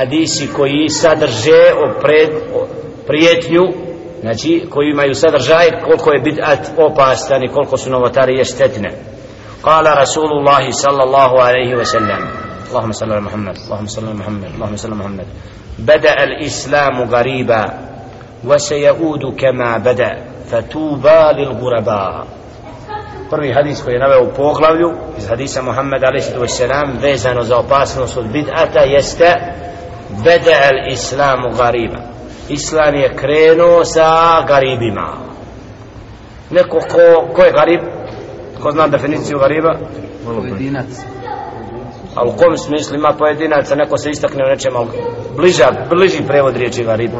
hadisi koji sadrže o pred, o prijetnju znači koji imaju sadržaj koliko je bid'at opastan i koliko su novotarije štetne قال رسول الله صلى الله عليه وسلم اللهم صل على محمد اللهم صل على محمد اللهم صل على محمد بدأ الإسلام غريبا وسيعود كما بدأ فتوبى للغرباء prvi hadis koji je naveo u poglavlju iz hadisa Muhammed a.s. vezano za opasnost od bid'ata jeste beda al islamu gariba. Islam je krenuo sa garibima. Neko ko, ko je garib? Ko zna definiciju gariba? Pojedinac. a u kom smislu ima pojedinaca? Neko se istakne u nečem ali bliža, bliži prevod riječi garib.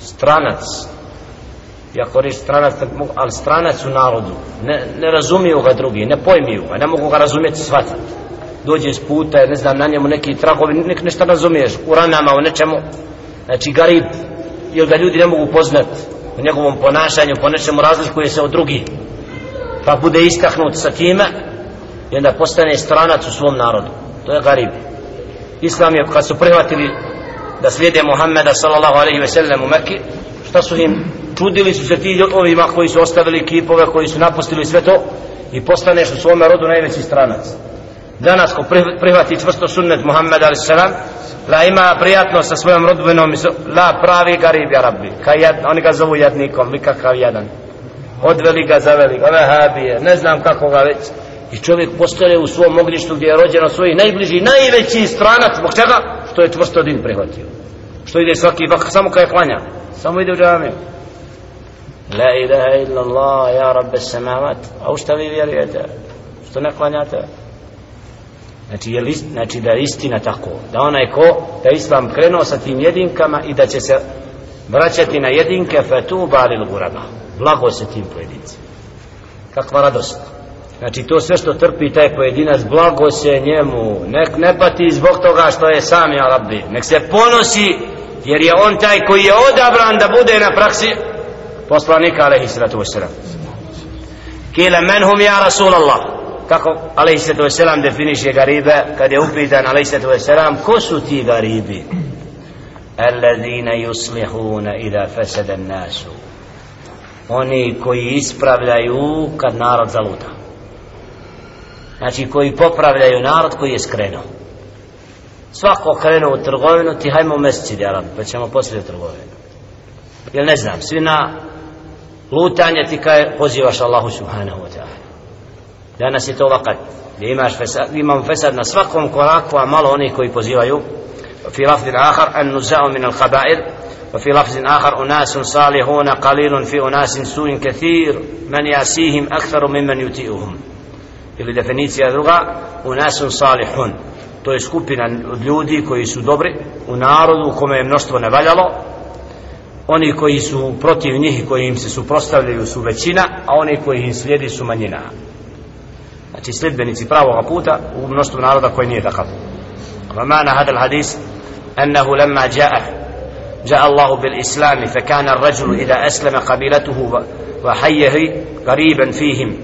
Stranac ja reći stranac mogu- ali stranac u narodu ne, ne razumiju ga drugi ne pojmiju ga ne mogu ga razumjeti shvatiti. Dođe iz puta ne znam na njemu neki tragovi nek nešto razumiješ u ranama u nečemu. Znači garib jer ga ljudi ne mogu poznati u njegovom ponašanju po nečemu razlikuje se od drugih. Pa bude istahnut sa time i onda postane stranac u svom narodu. To je garib. Islam je kad su prihvatili da slijede Muhammeda sallallahu alaihi ve sellem u Mekki šta su im čudili su se ti ovima koji su ostavili kipove koji su napustili sve to i postaneš u svome rodu najveći stranac danas ko prihvati čvrsto sunnet Muhammed a.s. la ima prijatno sa svojom rodbinom i la pravi garib ja rabbi kaj jad, oni ga zovu jadnikom nikakav jadan odveli ga, zaveli ga, vehabije, ne znam kako ga već. I čovjek postaje u svom ognjištu gdje je rođen od svojih najbliži, najveći stranac, zbog čega? Što je čvrsto din prihvatio. Što ide svaki vak, samo kada je klanja. Samo ide u džamiju. La ilaha illa Allah, ja rabbe samavat. A u šta vi vjerujete? Što ne klanjate? Znači, je list, znači da je istina tako. Da onaj ko, da Islam krenuo sa tim jedinkama i da će se vraćati na jedinke fetuba lil guraba. Blago se tim pojedinci. Kakva radost. Znači to sve što trpi taj pojedinac, blago se njemu. Nek ne pati zbog toga što je sam ja rabbi. Nek se ponosi jer je on taj koji je odabran da bude na praksi poslanika alaihi sallatu wasalam. Kile men hum ja Rasulallah. Kako alaihi sallatu wasalam definiše garibe kad je upitan alaihi sallatu wasalam ko su ti garibi? Alladine yuslihuna ida fasada nasu oni koji ispravljaju kad narod zaluta znači koji popravljaju narod koji je skrenuo svako krenuo u trgovinu ti hajmo u mesecid Arab pa ćemo poslije u trgovinu jer ne znam svi na lutanje ti kaj pozivaš Allahu subhanahu wa ta'ala danas je to vakat gdje imaš fesad, imamo fesad na svakom koraku a malo oni koji pozivaju في لفظ آخر النزاع من الخبائر وفي لفظ آخر أناس صالحون قليل في أناس سوء كثير من يأسيهم أكثر ممن يطيئهم ili definicija druga unasun salihun to je skupina od ljudi koji su dobri u narodu u kome je mnoštvo nevaljalo oni koji su protiv njih i koji im se suprostavljaju su većina a oni koji im slijedi su manjina znači sljedbenici pravoga puta u mnoštvu naroda koji nije takav ومعنى هذا الحديث أنه لما جاء جاء الله بالإسلام فكان الرجل إذا أسلم قبيلته وحيه قريبا فيهم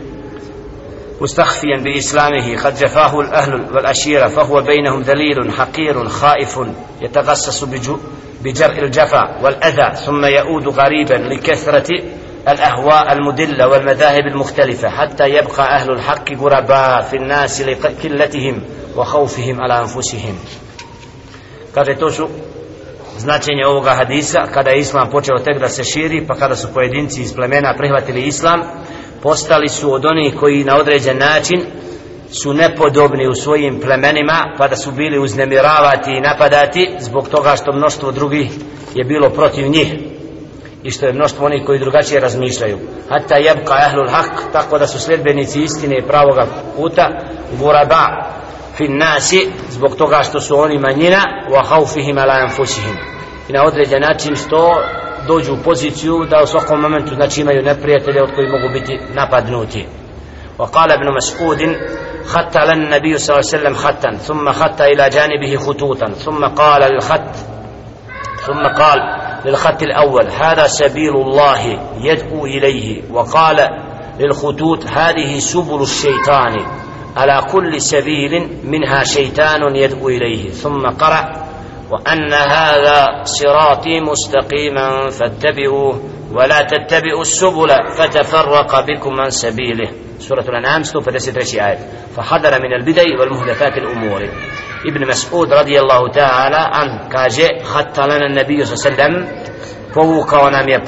مستخفيا بإسلامه قد جفاه الأهل والأشيرة فهو بينهم ذليل حقير خائف يتغسس بجرء الجفا والأذى ثم يؤود غريبا لكثرة الأهواء المدلة والمذاهب المختلفة حتى يبقى أهل الحق غرباء في الناس لقلتهم وخوفهم على أنفسهم. Kaže to značenje ovoga hadisa kada je islam počeo tek da se širi pa kada su pojedinci iz plemena prihvatili islam postali su od onih koji na određen način su nepodobni u svojim plemenima pa da su bili uznemiravati i napadati zbog toga što mnoštvo drugih je bilo protiv njih i što je mnoštvo onih koji drugačije razmišljaju. Hatta jebka ahlul hak tako da su sljedbenici istine i pravoga puta guraba fin nasi zbog toga što su oni manjina wa haufihim ala anfusihim. I na određen način što dođu u poziciju da u svakom momentu znači imaju neprijatelje od koji mogu biti napadnuti. وقال ابن مسعود خط لنا النبي صلى الله عليه وسلم خطا ثم خط إلى جانبه خطوطا ثم قال للخط ثم قال للخط الأول هذا سبيل الله يدعو إليه. وقال للخطوط هذه سبل الشيطان على كل سبيل منها شيطان يدعو إليه. ثم قرأ وأن هذا صراطي مستقيما فاتبعوه ولا تتبعوا السبل فتفرق بكم عن سبيله. سورة الأنعام 153 آية فحذر من البدع والمهدفات الأمور. ابن مسعود رضي الله تعالى عنه. كاجي خط لنا النبي صلى الله عليه وسلم. povukao nam je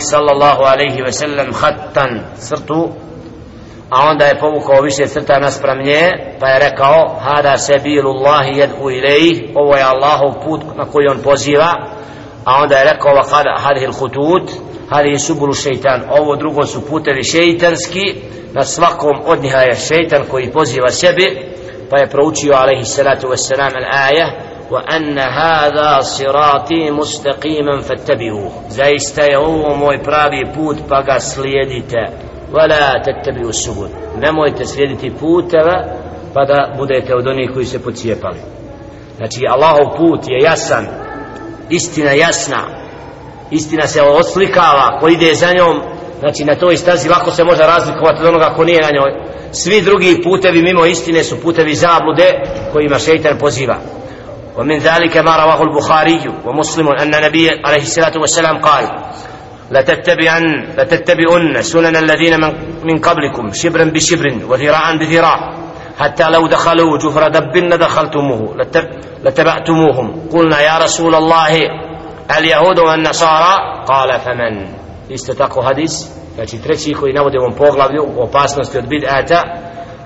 sallallahu alaihi ve sellem hattan crtu a onda je povukao više crta naspram nje pa je rekao hada se bilullahi jedhu ilaih ovo je Allahov put na koji on poziva. A onda je rekao wa kada hadih hutut hadhihi subulu šeitan ovo drugo su putevi šeitanski. Na svakom od njiha je šeitan koji poziva sebi. Pa je proučio alaihi salatu wassalam al ajah wa anna hada sirati mustaqiman fattabihu zaista je ovo moj pravi put pa ga slijedite. ولا تتبعوا السبل nemojte slijediti puteva pa da budete od onih koji se pocijepali znači Allahov put je jasan istina jasna istina se oslikava ko ide za njom znači na toj stazi lako se može razlikovati od onoga ko nije na njoj svi drugi putevi mimo istine su putevi zablude kojima šeitan poziva ومن ذلك ما رواه البخاري ومسلم أن النبي عليه الصلاة والسلام قال لتتبعن لتتبعن سنن الذين من, من قبلكم شبرا بشبر وذراعا بذراع حتى لو دخلوا جفر دب لدخلتموه لتبعتموهم قلنا يا رسول الله اليهود والنصارى قال فمن استتقوا حديث znači treći koji navode u ovom poglavlju opasnosti od bid'ata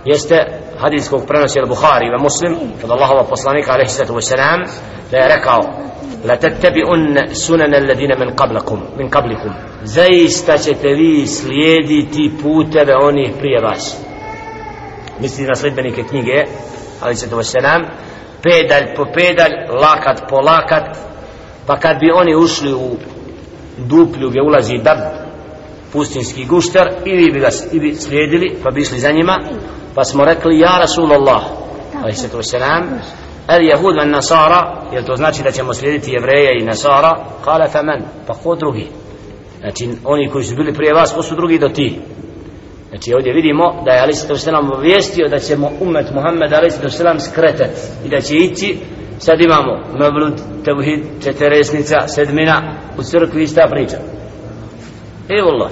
jeste hadis kog prenosi al-Bukhari i Muslim od Allahova poslanika alejhi salatu vesselam da je rekao la tattabi'un sunan alladhina min qablakum min qablikum zaista ćete vi slijediti puteve onih prije vas. Misli na sledbenike knjige alejhi salatu vesselam pedalj po pedalj lakat po lakat pa kad bi oni ušli u duplju gdje ulazi dab pustinski guštar, i vi bi ga i bi slijedili pa bi išli za njima pa smo rekli ja Rasulullah alaihi pa sallatu wasalam el jehud van nasara jel to znači da ćemo slijediti jevreje i nasara kale fa men pa ko drugi znači oni koji su bili prije vas ko su drugi do ti znači ovdje vidimo da je alaihi sallatu wasalam obavijestio da ćemo umet Muhammed alaihi sallatu skretat i da će ići sad imamo mevlud, tevhid, četiresnica, sedmina u crkvi ista priča evo Allah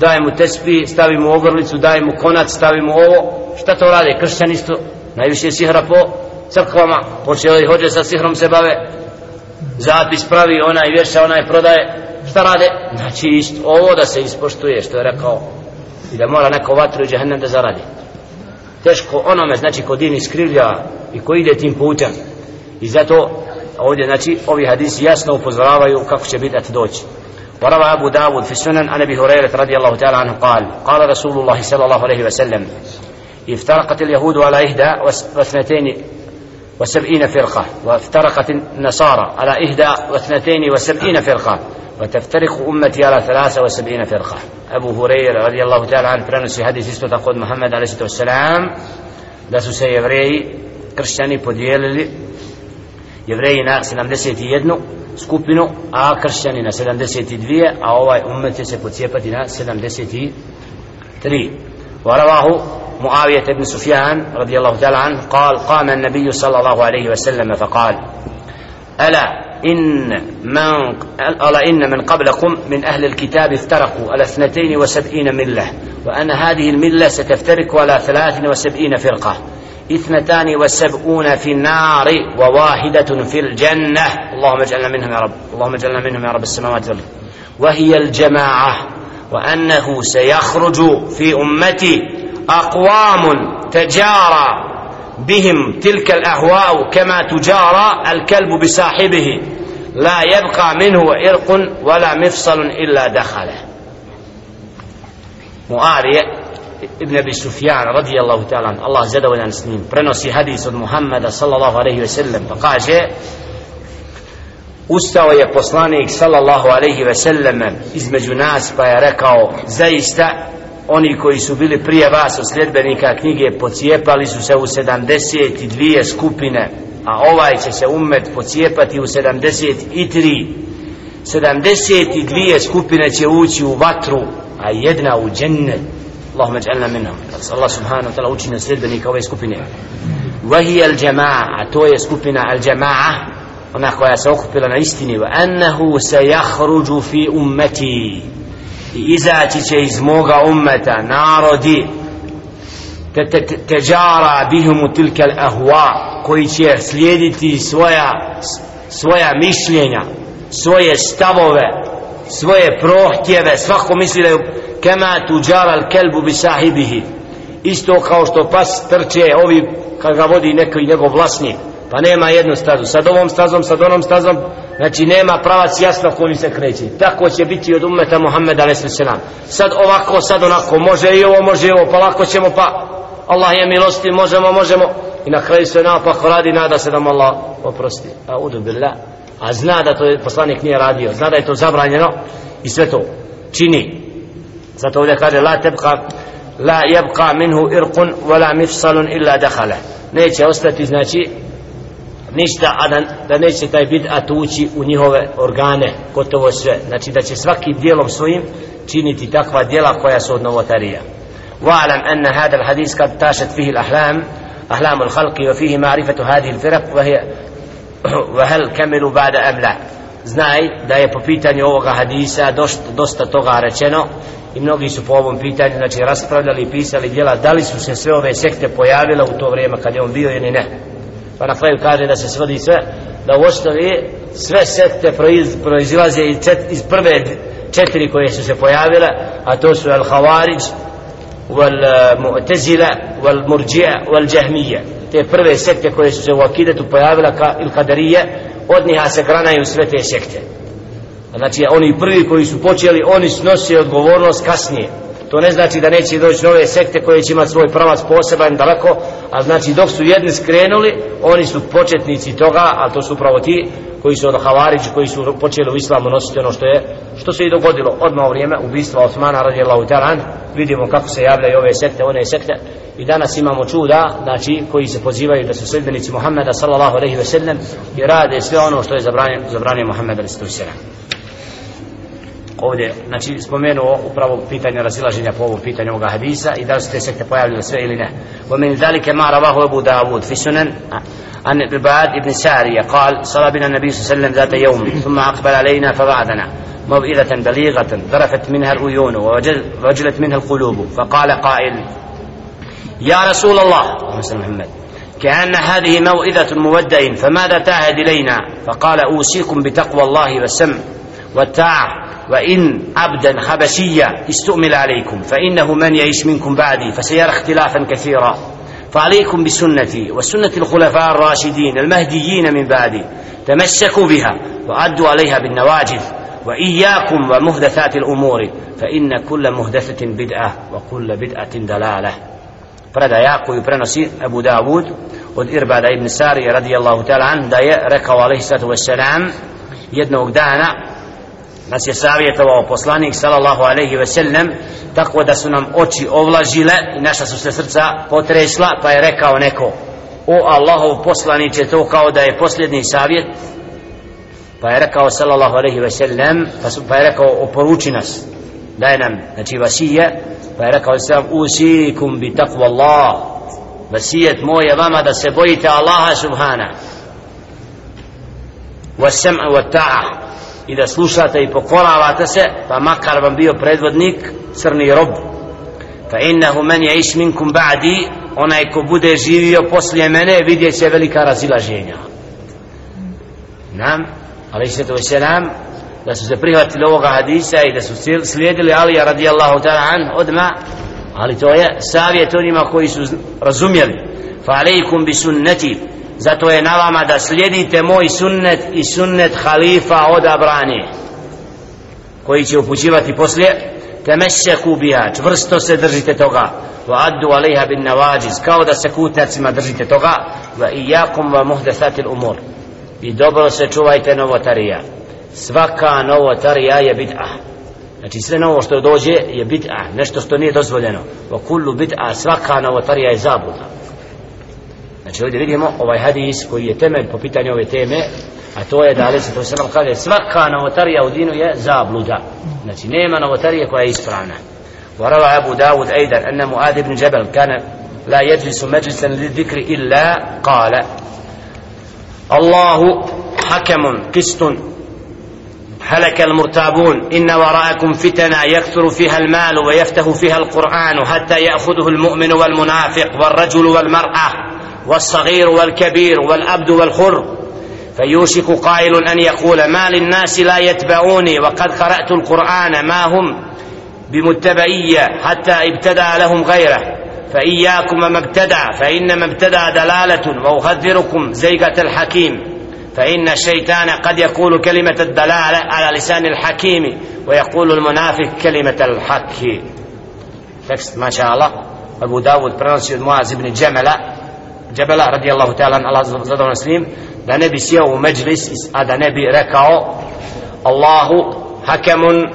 daj mu tespi, stavi mu ogrlicu, daj mu konac, stavi mu ovo. Šta to rade? Kršćani isto. Najviše sihra po crkvama. Počeli hođe sa sihrom se bave. Zapis pravi, onaj vješa, onaj prodaje. Šta rade? Znači isto, ovo da se ispoštuje, što je rekao. I da mora neko vatru i džahennem da zaradi. Teško onome, znači ko din iskrivlja i ko ide tim putem. I zato ovdje, znači, ovi hadisi jasno upozoravaju kako će biti doći. وروى أبو داود في السنن عن أبي هريرة رضي الله تعالى عنه قال قال رسول الله صلى الله عليه وسلم افترقت اليهود على إحدى واثنتين وسبعين فرقة وافترقت النصارى على إهداء واثنتين وسبعين فرقة وتفترق أمتي على ثلاثة وسبعين فرقة. أبو هرير رضي الله تعالى عن فرنس في هذه السيستة تقول محمد عليه الصلاة والسلام لسو سي يبري كرشاني بوديل يبري نا سلام دسيتي يدنو سكوبينو آ كرشاني نا سلام دسيتي دوية آواي أمتي سيبو تسيبتي نا سلام دسيتي تري ورواه معاوية بن سفيان رضي الله تعالى عنه قال قام النبي صلى الله عليه وسلم فقال ألا إن من ألا إن من قبلكم من أهل الكتاب افترقوا على اثنتين وسبعين ملة وأن هذه الملة ستفترق على ثلاث وسبعين فرقة اثنتان وسبعون في النار وواحدة في الجنة. اللهم اجعلنا منهم يا رب اللهم اجعلنا منهم يا رب السماوات والأرض. وهي الجماعة وأنه سيخرج في أمتي أقوام تجارى بهم تلك الأهواء كما تجارى الكلب بصاحبه. لا يبقى منه عرق ولا مفصل إلا دخله. مؤارية ابن أبي سفيان رضي الله تعالى الله زاد ولا سنين برنسي حديث محمد صلى الله عليه وسلم فقال Ustao je poslanik sallallahu alejhi ve sellem između nas pa je rekao zaista oni koji su bili prije vas od sljedbenika knjige pocijepali su se u 72 skupine a ovaj će se umet pocijepati u 73 72 skupine će ući u vatru a jedna u džennet Allahumma ij'alna minhum Allah subhanahu wa ta'ala učini sljedbenika ove skupine وهي الجماعة to je skupina al-jama'a ona koja se okupila na istini wa annahu sayakhruju fi ummati i izaći će iz moga ummeta narodi. Teđara bihumu tilke ahwa koji će slijediti svoja svoja mišljenja svoje stavove svoje prohtjeve. Svako misli da je kema tuđara al kelbu bi sahibihi. Isto kao što pas trče ovi kad ga vodi neki njegov vlasnik pa nema jednu stazu. Sad ovom stazom, sad onom stazom. Znači nema pravac jasno kojim se kreće. Tako će biti od umeta Muhammeda a.s. sad ovako, sad onako. Može i ovo, može i ovo, pa lako ćemo pa Allah je milosti, možemo, možemo. I na kraju sve napako radi nada se da mu Allah oprosti. A udu billah. A zna da to je poslanik nije radio. Zna da je to zabranjeno i sve to čini. Zato ovdje kaže la tebka la jebka minhu irqun wala mifsalun illa dakhala. Neće ostati znači ništa a da, da neće taj bid'at ući u njihove organe gotovo sve znači da će svaki dijelom svojim činiti takva djela koja su od novotarija واعلم ان هذا الحديث قد تاشت فيه الاحلام احلام الخلق وفيه معرفه هذه الفرق وهي وهل كملوا بعد ام لا znaj da je po pitanju ovoga hadisa dosta, dosta toga rečeno i mnogi su po ovom pitanju znači raspravljali i pisali djela da li su se sve ove sekte pojavile u to vrijeme kad je on bio ili ne pa na kraju kaže da se svodi sve da u osnovi sve sekte proiz, proizilaze iz, čet, iz prve četiri koje su se pojavile a to su al Havarić wal eh, Mu'tazila wal Murđija wal Jahmija te prve sekte koje su se u akidetu pojavile ka, il Kadarije od njih se granaju sve te sekte. Znači oni prvi koji su počeli oni snose odgovornost kasnije to ne znači da neće doći nove sekte koje će imati svoj pravac poseban daleko a znači dok su jedni skrenuli oni su početnici toga a to su upravo ti koji su od Havariđi koji su počeli u islamu nositi ono što je što se i dogodilo. Odmah u vrijeme ubistva Osmana radijallahu ta'ala vidimo kako se javljaju ove sekte one sekte. I danas imamo čuda znači koji se pozivaju da su sledbenici Muhammeda sallallahu alejhi ve sellem i rade sve ono što je zabranjeno zabranjeno Muhammeda sallallahu alejhi ve ovdje, znači spomenuo upravo pitanje razilaženja po ovom pitanju ovoga hadisa i da li su te sekte pojavljene sve ili ne. ومن ذلك ما رواه أبو داود في سنن عن عباد بن سارية قال صلى بنا النبي صلى الله عليه وسلم ذات يوم ثم أقبل موئلة بليغة ذرفت منها العيون ووجلت منها القلوب فقال قائل يا رسول الله محمد كأن هذه موئذة مودع فماذا تعهد إلينا فقال أوصيكم بتقوى الله والسمع والطاعة وإن عبدا حبشيا استؤمل عليكم فإنه من يعيش منكم بعدي فسيرى اختلافا كثيرا. فعليكم بسنتي وسنة الخلفاء الراشدين المهديين من بعدي تمسكوا بها وعدوا عليها بالنواجذ وإياكم ومهدثات الأمور فإن كل مهدثة بدعة وكل بدعة دلالة. Predaja koju prenosi Abu Dawud od Irbada ibn Sari radijallahu ta'ala an da je rekao alaihi sallatu wassalam jednog dana nas je savjetovao poslanik sallallahu alaihi ve sellem tako da su nam oči ovlažile i naša su se srca potresla pa je rekao neko o Allahov poslaniće to kao da je posljednji savjet pa je rekao sallallahu alaihi ve sellem pa, su, pa je rekao oporuči nas daj nam znači vasije pa je rekao sallam usikum bi takvu Allah vasijet moj je vama da se bojite Allaha subhana والسمع والطاعه i da slušate i pokoravate se pa makar vam bio predvodnik crni rob. Fa innahu man ya'ish minkum ba'di onaj ko bude živio poslije mene vidjet će velika razilaženja. Nam ali se to selam da su se prihvatili ovoga hadisa i da su slijedili Alija radijallahu ta'ala an odma ali to je savjet onima koji su razumjeli. Fa alejkum bi sunnati zato je na vama da slijedite moj sunnet i sunnet halifa odabrani koji će upućivati poslije. Temešeku biha čvrsto se držite toga. Wa addu alejha bin nawajiz kao da se kutnacima držite toga. Wa iyakum wa muhdathatil umur. I dobro se čuvajte novotarija. Svaka novotarija je bid'ah. znači sve novo što dođe je bid'a nešto što nije dozvoljeno wa kullu bid'a svaka novotarija je zabuda Znači ovdje vidimo ovaj hadis koji je temelj po pitanju ove teme, a to je da ali se to se kaže svaka novotarija u dinu je zabluda. Znači nema novotarije koja je ispravna. وروى أبو داود أيضا أن معاذ بن جبل كان لا يجلس مجلسا للذكر إلا قال الله حكم قسط هلك المرتابون إن وراءكم فتنا يكثر فيها المال ويفتح فيها القرآن حتى يأخذه المؤمن والمنافق والرجل والمرأة والصغير والكبير والأبد والخر. فيوشك قائل أن يقول ما للناس لا يتبعوني وقد قرأت القرآن ما هم بمتبعية حتى ابتدى لهم غيره. فإياكم ما ابتدع فإنما ابتدع دلالة وأخذركم زيغة الحكيم. فإن الشيطان قد يقول كلمة الدلالة على لسان الحكيم ويقول المنافق كلمة الحق تكست ما شاء الله أبو داود prenosi od Muaz ibn Džemela Džebela radijallahu ta'ala Allah zadovoljno s njim da ne bi sjeo u međlis a da ne bi rekao Allahu hakemun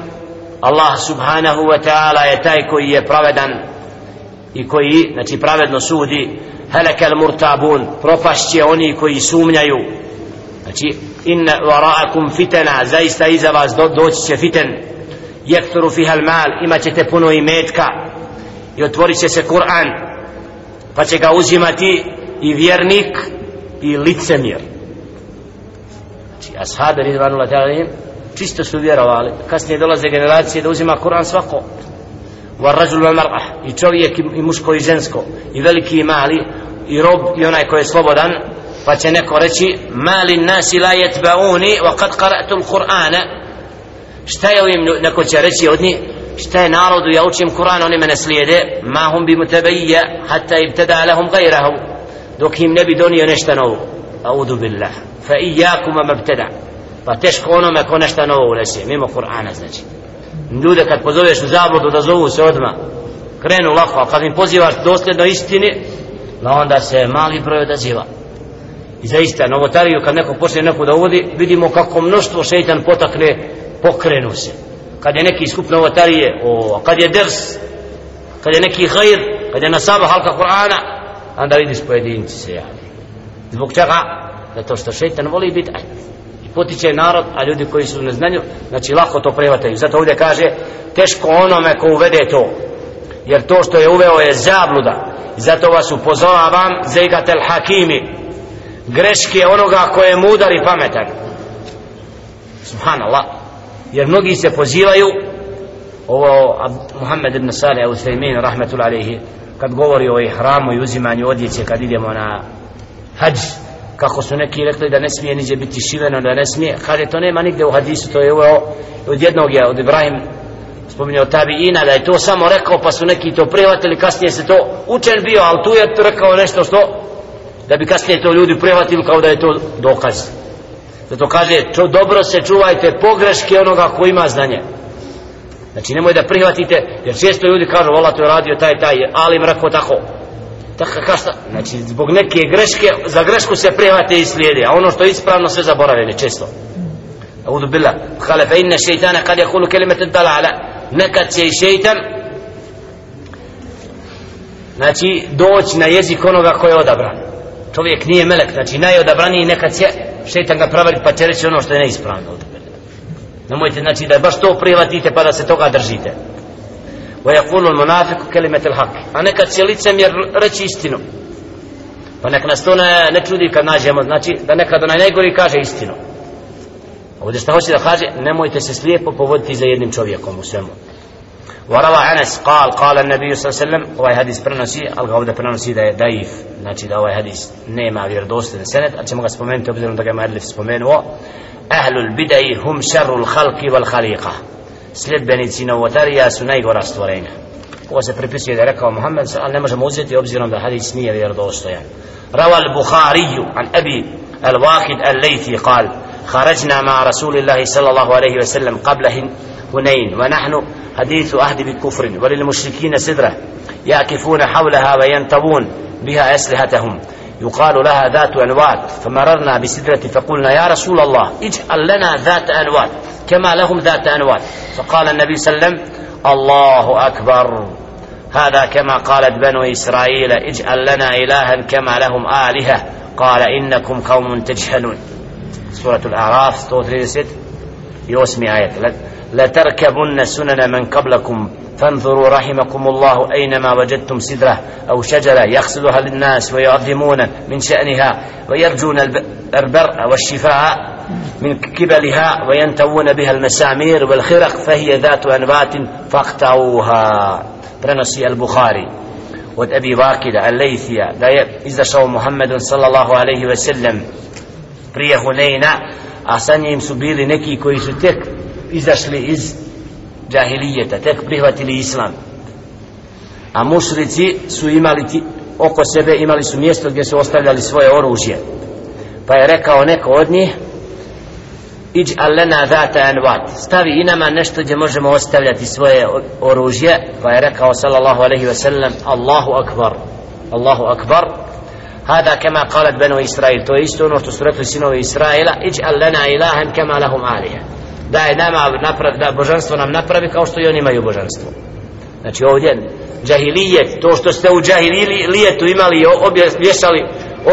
Allah subhanahu wa ta'ala je taj koji je pravedan i koji znači pravedno sudi helekel murtabun propašće oni koji sumnjaju znači inna waraakum fitana zaista iza vas do, doći će fiten. Jekturu fiha mal imat ćete puno imetka. I otvorit će se Kur'an pa će ga uzimati i vjernik i licemjer. Znači ashabi ridvanullah ta'ala čisto su vjerovali. Kasnije dolaze generacije da uzima Kur'an svako. Wa rajul i čovjek i muško i žensko i veliki i mali i rob i onaj koji je slobodan pa će neko reći mali nasi la jetbauni wa kad karatum Kur'ana šta je ovim neko će reći od njih šta je narodu ja učim Kur'an oni mene slijede ma hum bi mutabija hatta ibtada lahum gajrahu dok im ne bi donio nešto novo. Audu billah. Fa ijakuma mabtada pa teško onome ko nešto novo unese mimo Kur'ana znači. Ljude kad pozoveš u zabludu da zovu se odma krenu lako a kad im pozivaš dosljedno istini pa onda se mali broj odaziva. I zaista, novotariju, kad neko počne neko da uvodi, vidimo kako mnoštvo šeitan potakne, pokrenu se. Kad je neki skup novotarije, o, kad je ders, kad je neki hajr, kad je nasaba halka Kur'ana, onda vidiš pojedinci se javi. Zbog čega? Zato što šeitan voli biti. I potiče narod, a ljudi koji su u neznanju, znači lako to prevataju. Zato ovdje kaže, teško onome ko uvede to. Jer to što je uveo je zabluda. Zato vas upozoravam, zegatel hakimi, greške onoga koje je mudar i pametan. Subhanallah. Jer mnogi se pozivaju ovo Muhammed ibn Salih Uthaymin rahmetul alaihi kad govori o ihramu i uzimanju odjeće kad idemo na hađ kako su neki rekli da ne smije niđe biti šiveno da ne smije kaže to nema nigde u hadisu to je ovo od jednog je od Ibrahim spominjao tabi ina da je to samo rekao pa su neki to prihvatili kasnije se to učen bio ali tu je rekao nešto što da bi kasnije to ljudi prihvatili kao da je to dokaz. Zato kaže čo, dobro se čuvajte pogreške onoga ko ima znanje. Znači nemoj da prihvatite jer često ljudi kažu vola to je radio taj taj ali mrako rekao tako. Tako kašta znači zbog neke greške za grešku se prihvate i slijede a ono što je ispravno sve zaboravljene često. Audu billah. Kale fe inne šeitana kad je kulu kelimete dalala Nekad će i šeitan Znači doći na jezik onoga koji je odabran čovjek nije melek, znači najodabraniji nekad će šetan ga pravari pa će reći ono što je neispravno. Od nemojte znači da baš to prihvatite pa da se toga držite. Wa yaqulu al munafiqu kalimat al-haq. a nekad će licemjer reći istinu. Pa nek nas to ne, ne čudi kad nađemo znači da nekad onaj najgori kaže istinu. Ovdje šta hoće da kaže nemojte se slijepo povoditi za jednim čovjekom u svemu. وروى أنس قال قال النبي صلى الله عليه وسلم ovaj hadis prenosi, ali ga ovdje prenosi da je daif, znači da ovaj hadis nema vjerodostojni senet, ali ćemo ga spomenuti obzirom da ga je Madlif spomenuo. Ahlul bidai hum šarul halki wal khaliqa. Sljedbenici novotarija su najgora stvorenja. Ovo se pripisuje da je rekao Muhammed, ali ne možemo uzeti obzirom da hadis nije vjerodostojan. روى البخاري عن أبي الواحد الليثي قال خرجنا مع رسول الله صلى الله عليه وسلم قبل هنين ونحن حديث عهد بالكفر وللمشركين سدرة يعكفون حولها وينتبون بها أسلحتهم. يقال لها ذات أنوات. فمررنا بسدرة فقلنا يا رسول الله اجعل لنا ذات أنوات كما لهم ذات أنوات. فقال النبي صلى الله عليه وسلم الله أكبر. هذا كما قالت بنو إسرائيل اجعل لنا إلها كما لهم آلهة. قال إنكم قوم تجهلون. سورة الأعراف 136 يوسمي آية. لتركبن سنن من قبلكم. فانظروا رحمكم الله أينما وجدتم سدرة أو شجرة يقصدها للناس ويعظمون من شأنها ويرجون البرء والشفاء من كبلها وينتوون بها المسامير والخرق فهي ذات أنبات فاقطعوها. prenosi al-Bukhari od Ebi Vakida al-Lejthija da je izašao Muhammedun sallallahu alaihi ve sellem prije Huneyna a sa njim izašli iz džahilijeta tek prihvatili islam. A mušrici su imali ti, oko sebe imali su mjesto gdje su ostavljali svoje oružje. Pa je rekao neko od njih iđ alena data anvat stavi i nama nešto gdje možemo ostavljati svoje oružje. Pa je rekao sallallahu alaihi ve sellem Allahu akbar Allahu akbar. Hada kama qalat benu Israil. To je isto ono što su rekli sinovi Israila. Iđ alena ilahan kama lahum alija da je nama napravi, da božanstvo nam napravi kao što i oni imaju božanstvo. Znači ovdje džahilijet to što ste u džahilijetu imali i obješali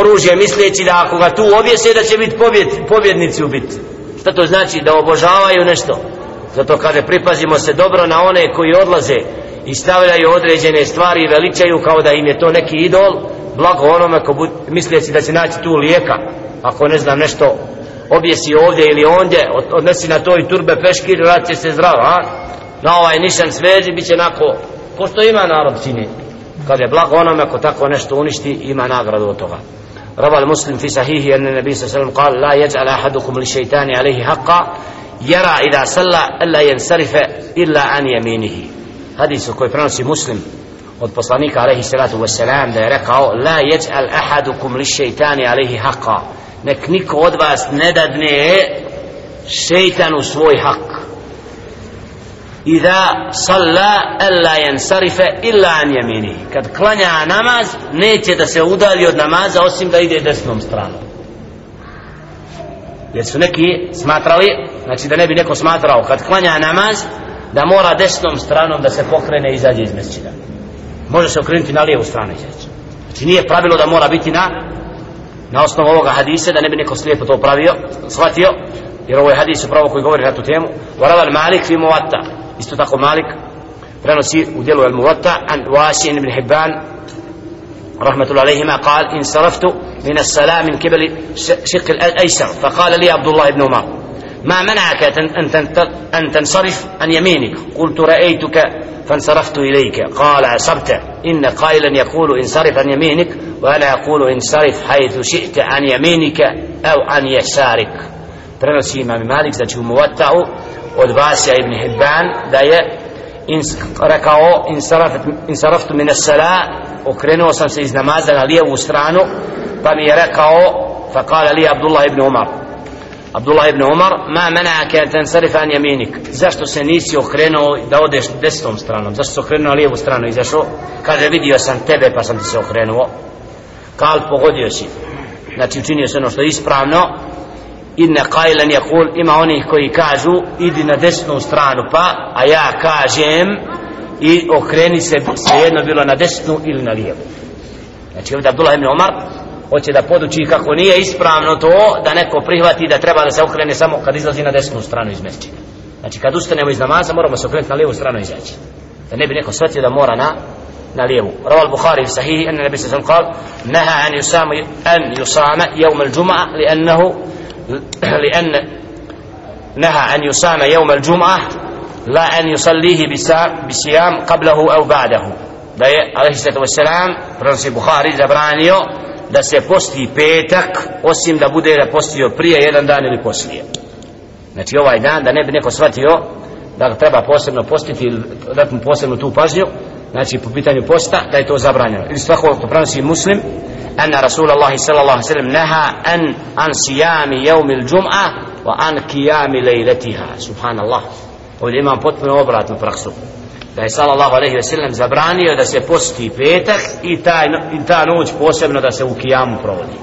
oružje misleći da ako ga tu objese da će biti pobjed, pobjednici u Šta to znači? Da obožavaju nešto? Zato kaže pripazimo se dobro na one koji odlaze i stavljaju određene stvari i veličaju kao da im je to neki idol, blago onome ko bud, da će naći tu lijeka, ako ne znam nešto objesi ovdje ili ondje, odnesi na to i turbe peškir, rad će se zdrav, a? Na ovaj nišan sveđi bit će nako, ko što ima narod čini. Kaže, blago onome ko tako nešto uništi, ima nagradu od toga. روى المسلم في صحيحه أن النبي صلى الله عليه وسلم قال لا يجعل أحدكم للشيطان عليه حقا يرى إذا صلى ألا ينصرف إلا عن يمينه حديث koji prenosi muslim od poslanika alaihi salatu wasalam da je rekao la jeđal ahadukum li šeitani alaihi haqa nek niko od vas ne dadne šeitanu svoj hak. Iza salla alla yansarifa illa an yamini. Kad klanja namaz neće da se udalji od namaza osim da ide desnom stranom. Jer su neki smatrali znači da ne bi neko smatrao kad klanja namaz da mora desnom stranom da se pokrene i izađe iz mesčina može se okrenuti na lijevu stranu izaći. Znači nije pravilo da mora biti na na osnovu ovoga hadisa da ne bi neko slijepo to pravio shvatio jer ovo je hadis upravo koji govori na tu temu Varaval Malik fi muvatta isto tako Malik prenosi u djelu al muwatta an Wasin ibn Hibban rahmatullahi alayhima قال انصرفت من الصلاة من قبل شق الأيسر فقال لي عبد الله بن عمر ما منعك أن تنصرف عن يمينك قلت رأيتك فانصرفت إليك قال عصبت إن قائلا يقول انصرف عن يمينك وأنا أقول انصرف حيث شئت عن يمينك أو عن يسارك prenosi imam Malik znači u Muvatta'u od Vasija ibn Hibban da je ins, rekao insaraftu min sala okrenuo sam se iz namaza na lijevu stranu pa mi je rekao fa kala li Abdullah ibn Umar Abdullah ibn Umar ma menake an tansarifa an yaminik zašto se nisi okrenuo da odeš desnom stranom zašto se okrenuo na lijevu stranu izašao kaže vidio sam tebe pa sam ti se okrenuo kal pogodio si. Znači učinio se ono što je ispravno. Inna qailan yaqul ima onih koji kažu idi na desnu stranu pa a ja kažem i okreni se svejedno bilo na desnu ili na lijevu. Znači ovdje Abdullah ibn Omar hoće da poduči kako nije ispravno to da neko prihvati da treba da se okrene samo kad izlazi na desnu stranu iz mesčina znači kad ustanemo iz namaza moramo se okrenuti na lijevu stranu izaći. Da ne bi neko shvatio da mora na na lijevu rawal Bukhari fi sahih anna nabi sallallahu alejhi ve sellem qala naha an yusama an yusama yawm al-jum'ah li'annahu لأن نهى أن يصام يوم الجمعة لا أن يصليه بصيام قبله أو بعده da je alaihi sallatu wassalam prenosi Bukhari zabranio da se posti petak osim da bude da postio prije jedan dan ili poslije znači ovaj dan da ne bi neko shvatio da ga treba posebno postiti ili dati mu posebno tu pažnju znači po pitanju posta da je to zabranjeno. Ili svako to prenosi muslim anna rasulallahi sallallahu sallam neha an, an sijami jevmil džum'a wa an kijami lejletiha subhanallah. Ovdje imam potpuno obratnu praksu. Da je sallallahu alaihi ve sellem zabranio da se posti petak i taj, i ta noć posebno da se u kijamu provodi.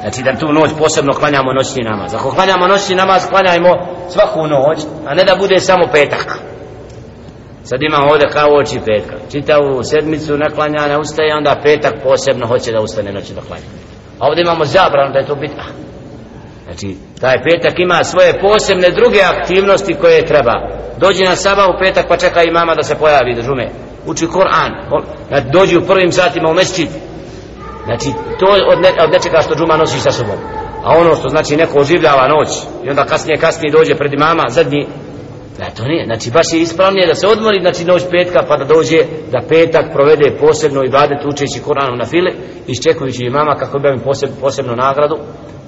Znači da tu noć posebno klanjamo noćni namaz. Ako klanjamo noćni namaz klanjajmo svaku noć a ne da bude samo petak sad imamo ovdje kao oči petka. Čitavu sedmicu naklanjanja ustaje onda petak posebno hoće da ustane noći da klanja. A ovdje imamo zabranu da je to bitno ah. znači taj petak ima svoje posebne druge aktivnosti koje treba. Dođi na sabah u petak pa čeka imama da se pojavi da žume. Uči Kur'an. Znači, dođi u prvim satima u mesčit. znači to od, ne, od nečega što džuma nosi sa sobom. A ono što znači neko oživljava noć i onda kasnije kasnije dođe pred imama zadnji Ne, to nije, znači baš je ispravnije da se odmori, znači noć petka pa da dođe da petak provede posebno ibadet učeći Koranu na file, iščekujući imama kako bi im posebnu nagradu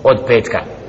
od petka.